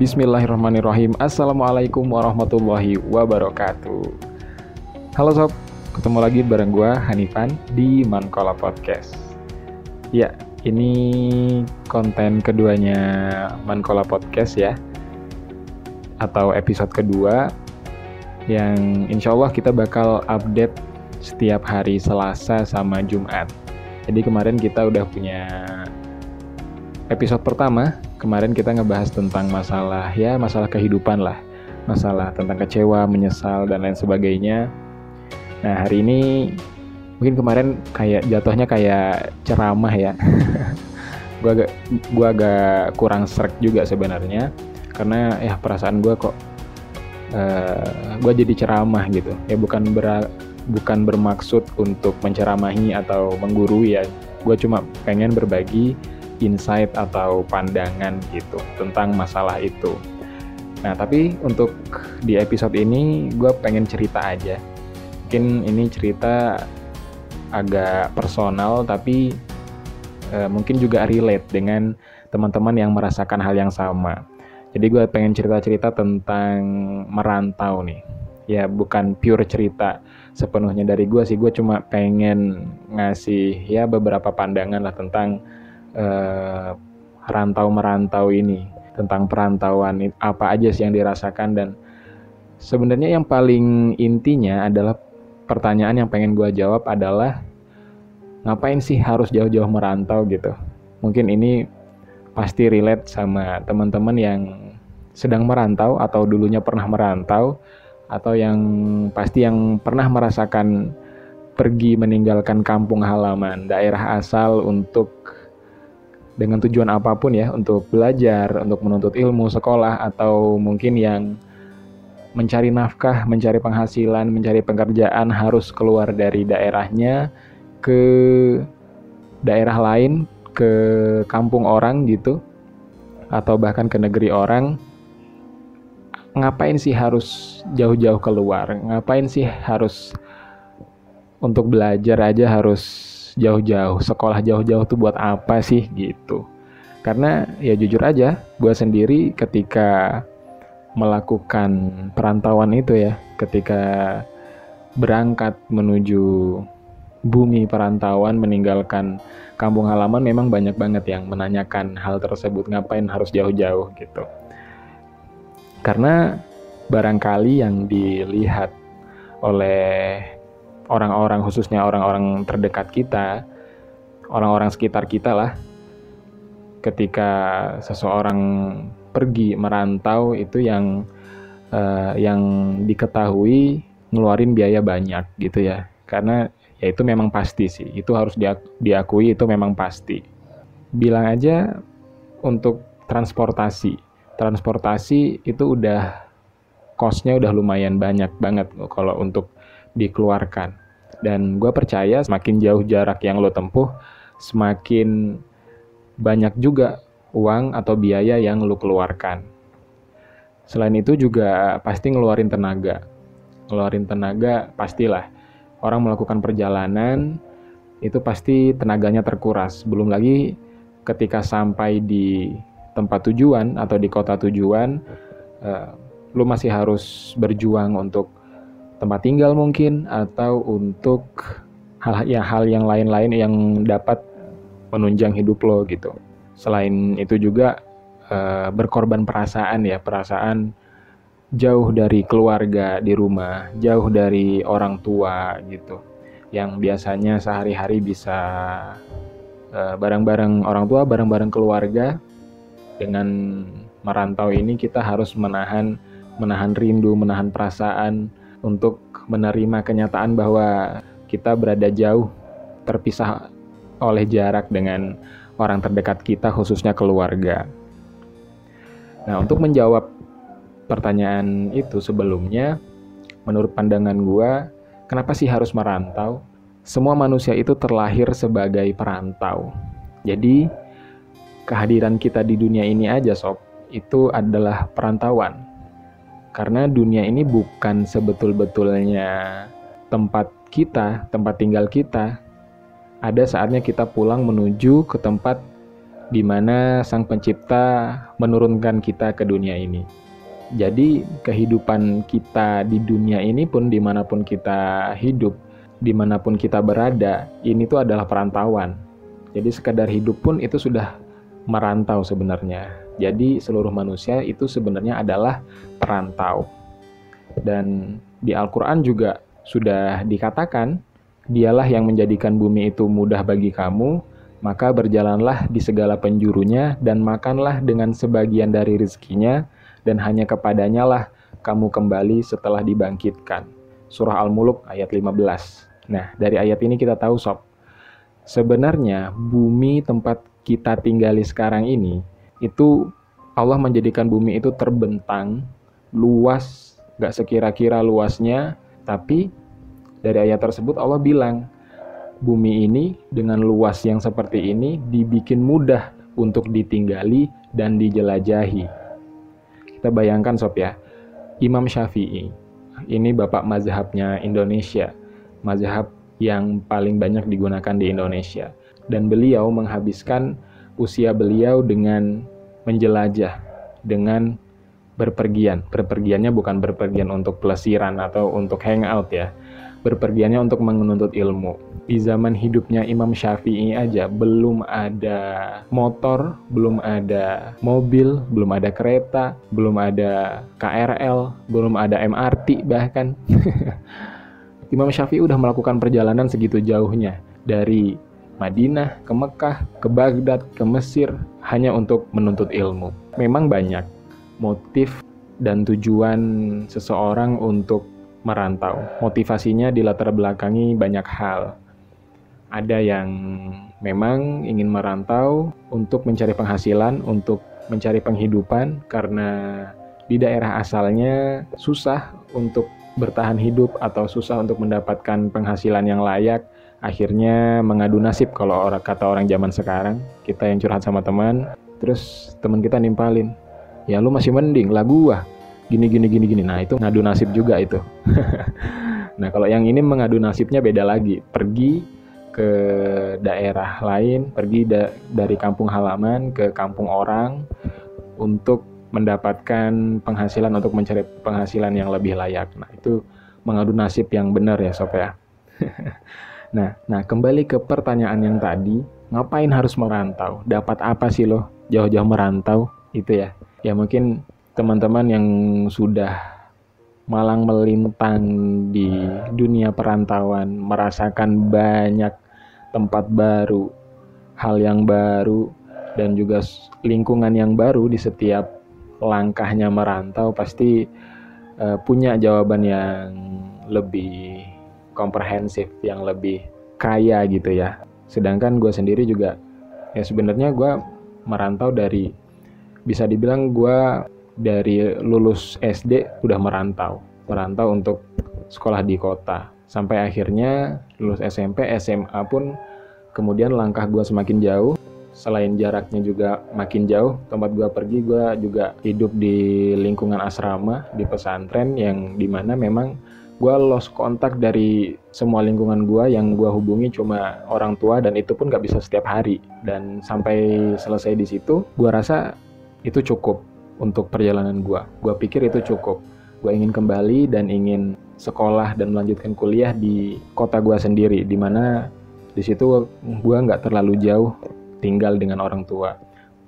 Bismillahirrahmanirrahim. Assalamualaikum warahmatullahi wabarakatuh. Halo sob, ketemu lagi bareng gue Hanifan di Mankola Podcast. Ya, ini konten keduanya Mankola Podcast ya. Atau episode kedua Yang insya Allah kita bakal update setiap hari Selasa sama Jumat. Jadi kemarin kita udah punya episode pertama kemarin kita ngebahas tentang masalah ya masalah kehidupan lah. Masalah tentang kecewa menyesal dan lain sebagainya. Nah hari ini mungkin kemarin kayak jatuhnya kayak ceramah ya. Gue agak gua agak kurang serak juga sebenarnya. Karena ya perasaan gue kok uh, eh, gue jadi ceramah gitu. Ya bukan ber bukan bermaksud untuk menceramahi atau menggurui ya. Gue cuma pengen berbagi insight atau pandangan gitu tentang masalah itu. Nah, tapi untuk di episode ini gue pengen cerita aja. Mungkin ini cerita agak personal tapi uh, mungkin juga relate dengan teman-teman yang merasakan hal yang sama. Jadi gue pengen cerita-cerita tentang merantau nih. Ya bukan pure cerita sepenuhnya dari gue sih. Gue cuma pengen ngasih ya beberapa pandangan lah tentang uh, rantau merantau ini tentang perantauan apa aja sih yang dirasakan. Dan sebenarnya yang paling intinya adalah pertanyaan yang pengen gue jawab adalah ngapain sih harus jauh-jauh merantau gitu? Mungkin ini pasti relate sama teman-teman yang sedang merantau atau dulunya pernah merantau atau yang pasti yang pernah merasakan pergi meninggalkan kampung halaman daerah asal untuk dengan tujuan apa pun ya untuk belajar, untuk menuntut ilmu, sekolah atau mungkin yang mencari nafkah, mencari penghasilan, mencari pekerjaan harus keluar dari daerahnya ke daerah lain, ke kampung orang gitu atau bahkan ke negeri orang. Ngapain sih harus jauh-jauh keluar? Ngapain sih harus untuk belajar aja harus jauh-jauh sekolah jauh-jauh tuh buat apa sih gitu. Karena ya jujur aja gue sendiri ketika melakukan perantauan itu ya ketika berangkat menuju bumi perantauan meninggalkan kampung halaman memang banyak banget yang menanyakan hal tersebut ngapain harus jauh-jauh gitu. Karena barangkali yang dilihat oleh orang-orang khususnya orang-orang terdekat kita, orang-orang sekitar kita lah. Ketika seseorang pergi merantau itu yang uh, yang diketahui ngeluarin biaya banyak gitu ya. Karena ya itu memang pasti sih. Itu harus diakui itu memang pasti. Bilang aja untuk transportasi. Transportasi itu udah costnya udah lumayan banyak banget kalau untuk dikeluarkan. Dan gue percaya semakin jauh jarak yang lo tempuh, semakin banyak juga uang atau biaya yang lo keluarkan. Selain itu juga pasti ngeluarin tenaga. Ngeluarin tenaga pastilah. Orang melakukan perjalanan itu pasti tenaganya terkuras. Belum lagi ketika sampai di tempat tujuan atau di kota tujuan, uh, lu masih harus berjuang untuk tempat tinggal mungkin atau untuk hal ya hal yang lain-lain yang dapat menunjang hidup lo gitu. Selain itu juga uh, berkorban perasaan ya, perasaan jauh dari keluarga di rumah, jauh dari orang tua gitu. Yang biasanya sehari-hari bisa barang eh, bareng-bareng orang tua, bareng-bareng keluarga. Dengan merantau ini kita harus menahan menahan rindu, menahan perasaan, untuk menerima kenyataan bahwa kita berada jauh terpisah oleh jarak dengan orang terdekat kita khususnya keluarga. Nah, untuk menjawab pertanyaan itu sebelumnya menurut pandangan gua, kenapa sih harus merantau? Semua manusia itu terlahir sebagai perantau. Jadi, kehadiran kita di dunia ini aja sob, itu adalah perantauan karena dunia ini bukan sebetul-betulnya tempat kita, tempat tinggal kita. Ada saatnya kita pulang menuju ke tempat di mana Sang Pencipta menurunkan kita ke dunia ini. Jadi, kehidupan kita di dunia ini pun, di mana pun kita hidup, di mana pun kita berada, ini tuh adalah perantauan. Jadi, sekedar hidup pun itu sudah merantau sebenarnya. Jadi, seluruh manusia itu sebenarnya adalah perantau. Dan di Al-Quran juga sudah dikatakan, dialah yang menjadikan bumi itu mudah bagi kamu, maka berjalanlah di segala penjurunya dan makanlah dengan sebagian dari rezekinya, dan hanya kepadanya lah kamu kembali setelah dibangkitkan. Surah Al-Muluk ayat 15. Nah, dari ayat ini kita tahu sob, sebenarnya bumi tempat kita tinggali sekarang ini, itu Allah menjadikan bumi itu terbentang, luas, gak sekira-kira luasnya, tapi dari ayat tersebut Allah bilang, bumi ini dengan luas yang seperti ini dibikin mudah untuk ditinggali dan dijelajahi. Kita bayangkan sob ya, Imam Syafi'i, ini bapak mazhabnya Indonesia, mazhab yang paling banyak digunakan di Indonesia. Dan beliau menghabiskan usia beliau dengan menjelajah, dengan berpergian. Berpergiannya bukan berpergian untuk pelesiran atau untuk hangout ya, berpergiannya untuk menuntut ilmu. Di zaman hidupnya Imam Syafi'i aja belum ada motor, belum ada mobil, belum ada kereta, belum ada KRL, belum ada MRT bahkan. Imam Syafi'i udah melakukan perjalanan segitu jauhnya dari Madinah ke Mekah, ke Baghdad, ke Mesir hanya untuk menuntut ilmu. Memang banyak motif dan tujuan seseorang untuk merantau. Motivasinya dilatar belakangi banyak hal. Ada yang memang ingin merantau untuk mencari penghasilan, untuk mencari penghidupan karena di daerah asalnya susah untuk bertahan hidup atau susah untuk mendapatkan penghasilan yang layak. Akhirnya mengadu nasib kalau orang kata orang zaman sekarang, kita yang curhat sama teman, terus teman kita nimpalin, ya lu masih mending lah gua. Gini gini gini gini. Nah itu ngadu nasib juga itu. Nah kalau yang ini mengadu nasibnya beda lagi. Pergi ke daerah lain pergi da dari kampung halaman ke kampung orang untuk mendapatkan penghasilan untuk mencari penghasilan yang lebih layak. Nah itu mengadu nasib yang benar ya sob ya nah nah kembali ke pertanyaan yang tadi ngapain harus merantau? Dapat apa sih loh jauh-jauh merantau itu ya? Ya mungkin teman-teman yang sudah malang melintang di dunia perantauan, merasakan banyak tempat baru, hal yang baru, dan juga lingkungan yang baru di setiap langkahnya merantau, pasti uh, punya jawaban yang lebih komprehensif, yang lebih kaya gitu ya. Sedangkan gue sendiri juga, ya sebenarnya gue merantau dari, bisa dibilang gue dari lulus SD udah merantau, merantau untuk sekolah di kota. Sampai akhirnya lulus SMP, SMA pun kemudian langkah gue semakin jauh. Selain jaraknya juga makin jauh, tempat gue pergi gue juga hidup di lingkungan asrama, di pesantren yang di mana memang gue lost kontak dari semua lingkungan gue yang gue hubungi cuma orang tua dan itu pun gak bisa setiap hari dan sampai selesai di situ gue rasa itu cukup untuk perjalanan gue. Gue pikir itu cukup. Gue ingin kembali dan ingin sekolah dan melanjutkan kuliah di kota gue sendiri, di mana di situ gue nggak terlalu jauh tinggal dengan orang tua.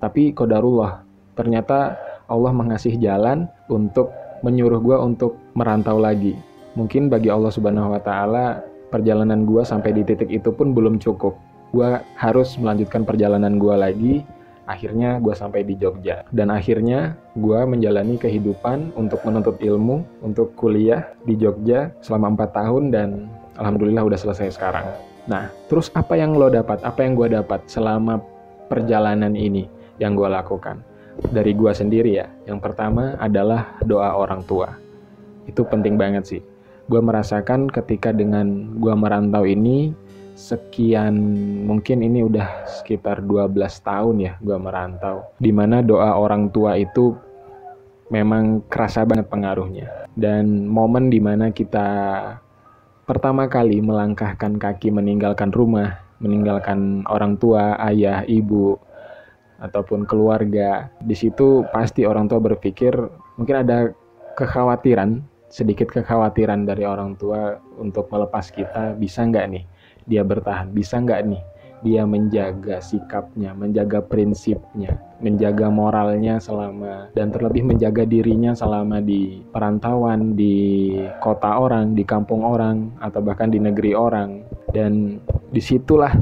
Tapi kodarullah, ternyata Allah mengasih jalan untuk menyuruh gue untuk merantau lagi. Mungkin bagi Allah Subhanahu Wa Taala perjalanan gue sampai di titik itu pun belum cukup. Gue harus melanjutkan perjalanan gue lagi. Akhirnya gue sampai di Jogja. Dan akhirnya gue menjalani kehidupan untuk menuntut ilmu untuk kuliah di Jogja selama empat tahun dan alhamdulillah udah selesai sekarang. Nah terus apa yang lo dapat? Apa yang gue dapat selama perjalanan ini yang gue lakukan? Dari gue sendiri ya. Yang pertama adalah doa orang tua. Itu penting banget sih gue merasakan ketika dengan gue merantau ini sekian mungkin ini udah sekitar 12 tahun ya gue merantau di mana doa orang tua itu memang kerasa banget pengaruhnya dan momen di mana kita pertama kali melangkahkan kaki meninggalkan rumah meninggalkan orang tua ayah ibu ataupun keluarga. Di situ pasti orang tua berpikir mungkin ada kekhawatiran, sedikit kekhawatiran dari orang tua untuk melepas kita, bisa nggak nih dia bertahan, bisa nggak nih dia menjaga sikapnya, menjaga prinsipnya, menjaga moralnya selama dan terlebih menjaga dirinya selama di perantauan, di kota orang, di kampung orang, atau bahkan di negeri orang. Dan di situlah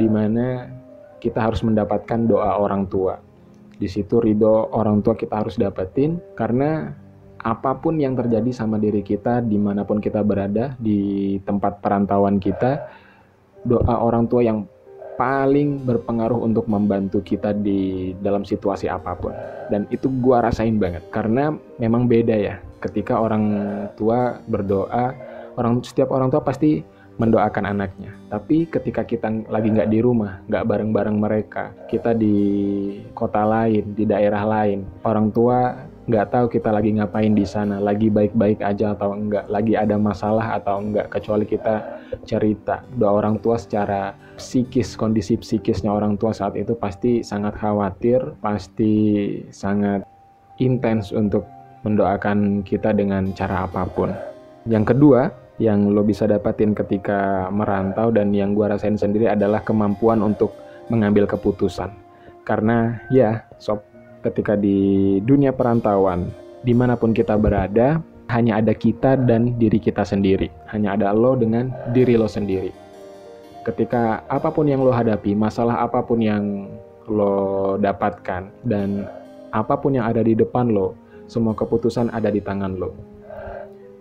di mana kita harus mendapatkan doa orang tua. Di situ ridho orang tua kita harus dapetin karena apa pun yang terjadi sama diri kita di mana pun kita berada di tempat perantauan kita doa orang tua yang paling berpengaruh untuk membantu kita di dalam situasi apa pun. Dan itu gua rasain banget karena memang beda ya. Ketika orang tua berdoa, orang setiap orang tua pasti mendoakan anaknya. Tapi ketika kita lagi nggak di rumah, nggak bareng-bareng mereka, kita di kota lain, di daerah lain, orang tua nggak tahu kita lagi ngapain di sana, lagi baik-baik aja atau enggak, lagi ada masalah atau enggak, kecuali kita cerita. Doa orang tua secara psikis, kondisi psikisnya orang tua saat itu pasti sangat khawatir, pasti sangat intens untuk mendoakan kita dengan cara apa pun. Yang kedua, yang lo bisa dapatin ketika merantau dan yang gue rasain sendiri adalah kemampuan untuk mengambil keputusan. Karena ya, sob, ketika di dunia perantauan, di mana pun kita berada, hanya ada kita dan diri kita sendiri. Hanya ada lo dengan diri lo sendiri. Ketika apa pun yang lo hadapi, masalah apa pun yang lo dapatkan, dan apa pun yang ada di depan lo, semua keputusan ada di tangan lo.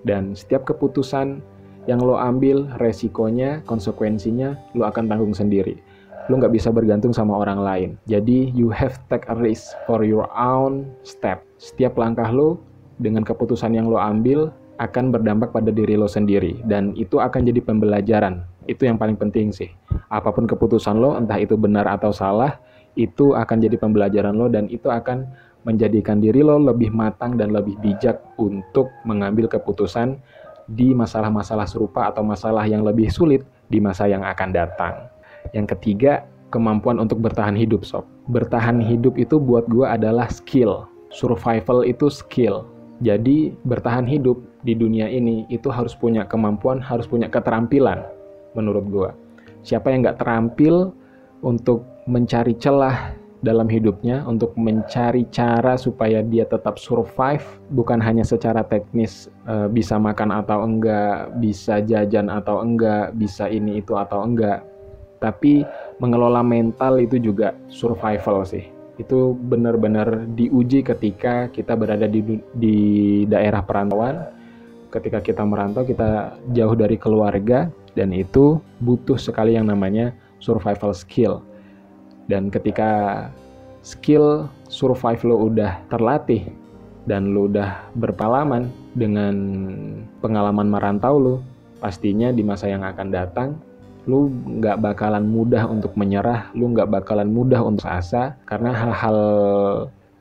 Dan setiap keputusan yang lo ambil, resikonya, konsekuensinya, lo akan tanggung sendiri lu nggak bisa bergantung sama orang lain. Jadi you have take a risk for your own step. Setiap langkah lo dengan keputusan yang lo ambil akan berdampak pada diri lo sendiri dan itu akan jadi pembelajaran. Itu yang paling penting sih. Apa pun keputusan lo, entah itu benar atau salah, itu akan jadi pembelajaran lo dan itu akan menjadikan diri lo lebih matang dan lebih bijak untuk mengambil keputusan di masalah-masalah serupa atau masalah yang lebih sulit di masa yang akan datang. Yang ketiga, kemampuan untuk bertahan hidup, sob. Bertahan hidup itu buat gue adalah skill. Survival itu skill. Jadi bertahan hidup di dunia ini itu harus punya kemampuan, harus punya keterampilan menurut gue. Siapa yang nggak terampil untuk mencari celah dalam hidupnya, untuk mencari cara supaya dia tetap survive, bukan hanya secara teknis e, bisa makan atau enggak, bisa jajan atau enggak, bisa ini itu atau enggak, tapi mengelola mental itu juga survival sih. Itu benar-benar diuji ketika kita berada di, di daerah perantauan. Ketika kita merantau kita jauh dari keluarga dan itu butuh sekali yang namanya survival skill. Dan ketika skill survive lo udah terlatih dan lo udah berpengalaman dengan pengalaman merantau lo pastinya di masa yang akan datang lu nggak bakalan mudah untuk menyerah, lu nggak bakalan mudah untuk asa karena hal-hal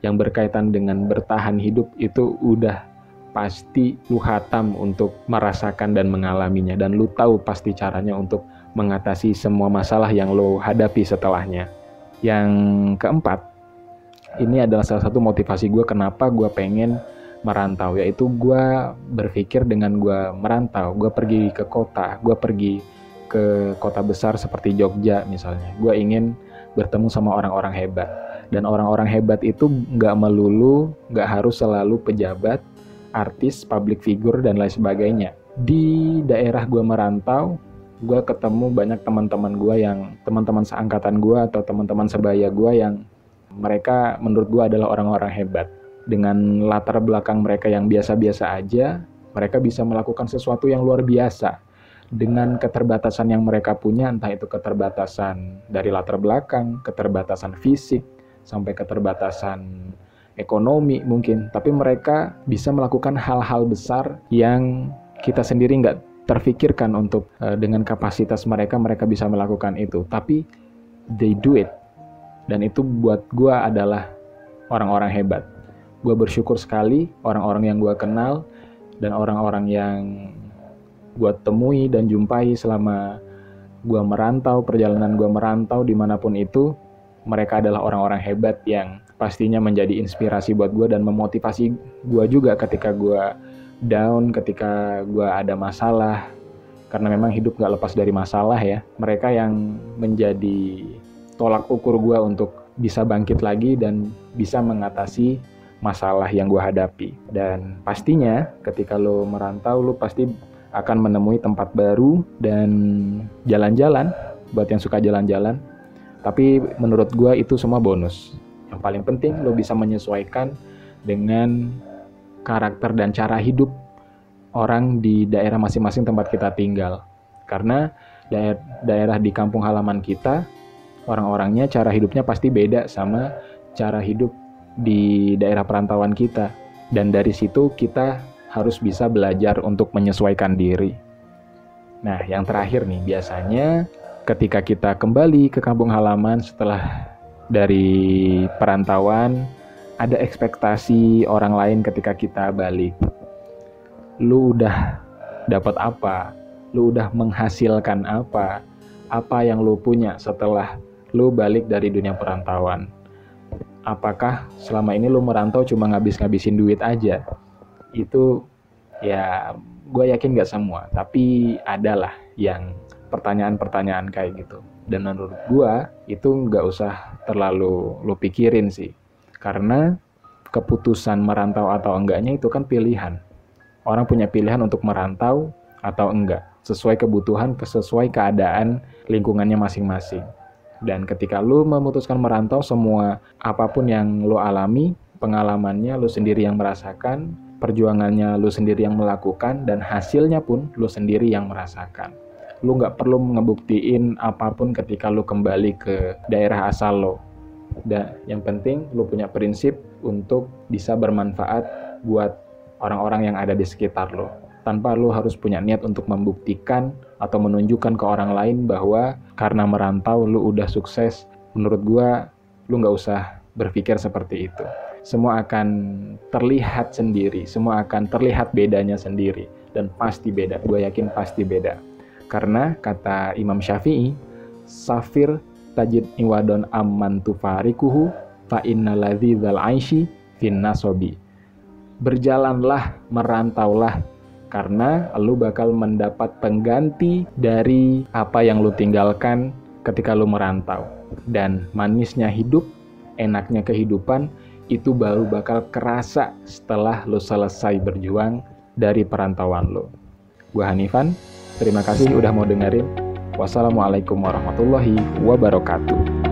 yang berkaitan dengan bertahan hidup itu udah pasti lu hatam untuk merasakan dan mengalaminya dan lu tahu pasti caranya untuk mengatasi semua masalah yang lu hadapi setelahnya. Yang keempat, ini adalah salah satu motivasi gue kenapa gue pengen merantau, yaitu gue berpikir dengan gue merantau, gue pergi ke kota, gue pergi ke kota besar seperti Jogja misalnya. Gue ingin bertemu sama orang-orang hebat. Dan orang-orang hebat itu nggak melulu, nggak harus selalu pejabat, artis, public figure, dan lain sebagainya. Di daerah gue merantau, gue ketemu banyak teman-teman gue yang teman-teman seangkatan gue atau teman-teman sebaya gue yang mereka menurut gue adalah orang-orang hebat. Dengan latar belakang mereka yang biasa-biasa aja, mereka bisa melakukan sesuatu yang luar biasa dengan keterbatasan yang mereka punya, entah itu keterbatasan dari latar belakang, keterbatasan fisik, sampai keterbatasan ekonomi mungkin, tapi mereka bisa melakukan hal-hal besar yang kita sendiri nggak terfikirkan untuk uh, dengan kapasitas mereka mereka bisa melakukan itu, tapi they do it, dan itu buat gue adalah orang-orang hebat. Gue bersyukur sekali orang-orang yang gue kenal dan orang-orang yang gue temui dan jumpai selama gue merantau, perjalanan gue merantau di mana pun itu, mereka adalah orang-orang hebat yang pastinya menjadi inspirasi buat gue dan memotivasi gue juga ketika gue down, ketika gue ada masalah. Karena memang hidup gak lepas dari masalah ya. Mereka yang menjadi tolak ukur gue untuk bisa bangkit lagi dan bisa mengatasi masalah yang gue hadapi. Dan pastinya ketika lo merantau, lo pasti akan menemui tempat baru dan jalan-jalan buat yang suka jalan-jalan. Tapi menurut gue itu semua bonus. Yang paling penting lo bisa menyesuaikan dengan karakter dan cara hidup orang di daerah masing-masing tempat kita tinggal. Karena daerah, daerah di kampung halaman kita, orang-orangnya cara hidupnya pasti beda sama cara hidup di daerah perantauan kita. Dan dari situ kita harus bisa belajar untuk menyesuaikan diri. Nah, yang terakhir nih, biasanya ketika kita kembali ke kampung halaman setelah dari perantauan, ada ekspektasi orang lain ketika kita balik. Lu udah dapat apa? Lu udah menghasilkan apa? Apa yang lu punya setelah lu balik dari dunia perantauan? Apakah selama ini lu merantau cuma ngabis-ngabisin duit aja? Itu ya gue yakin gak semua, tapi adalah yang pertanyaan-pertanyaan kayak gitu. Dan menurut gue itu nggak usah terlalu lu pikirin sih karena keputusan merantau atau enggaknya itu kan pilihan. Orang punya pilihan untuk merantau atau enggak, sesuai kebutuhan, sesuai keadaan lingkungannya masing-masing. Dan ketika lu memutuskan merantau, semua apa pun yang lu alami, pengalamannya lu sendiri yang merasakan, perjuangannya lu sendiri yang melakukan, dan hasilnya pun lu sendiri yang merasakan. Lu nggak perlu ngebuktiin apa pun ketika lu kembali ke daerah asal lo dan yang penting lu punya prinsip untuk bisa bermanfaat buat orang-orang yang ada di sekitar lo. Tanpa lu harus punya niat untuk membuktikan atau menunjukkan ke orang lain bahwa karena merantau lu udah sukses. Menurut gua lu nggak usah berpikir seperti itu. Semua akan terlihat sendiri, semua akan terlihat bedanya sendiri dan pasti beda. Gue yakin pasti beda. Karena kata Imam Syafi'i, safir tajid iwadon amman tufarikuhu fa inna ladzal aishi fin nasobi. Berjalanlah, merantaulah, karena lu bakal mendapat pengganti dari apa yang lu tinggalkan ketika lu merantau. Dan manisnya hidup, enaknya kehidupan, itu baru bakal kerasa setelah lu selesai berjuang dari perantauan lu. Gua Hanifan, terima kasih udah mau dengerin. Wassalamualaikum warahmatullahi wabarakatuh.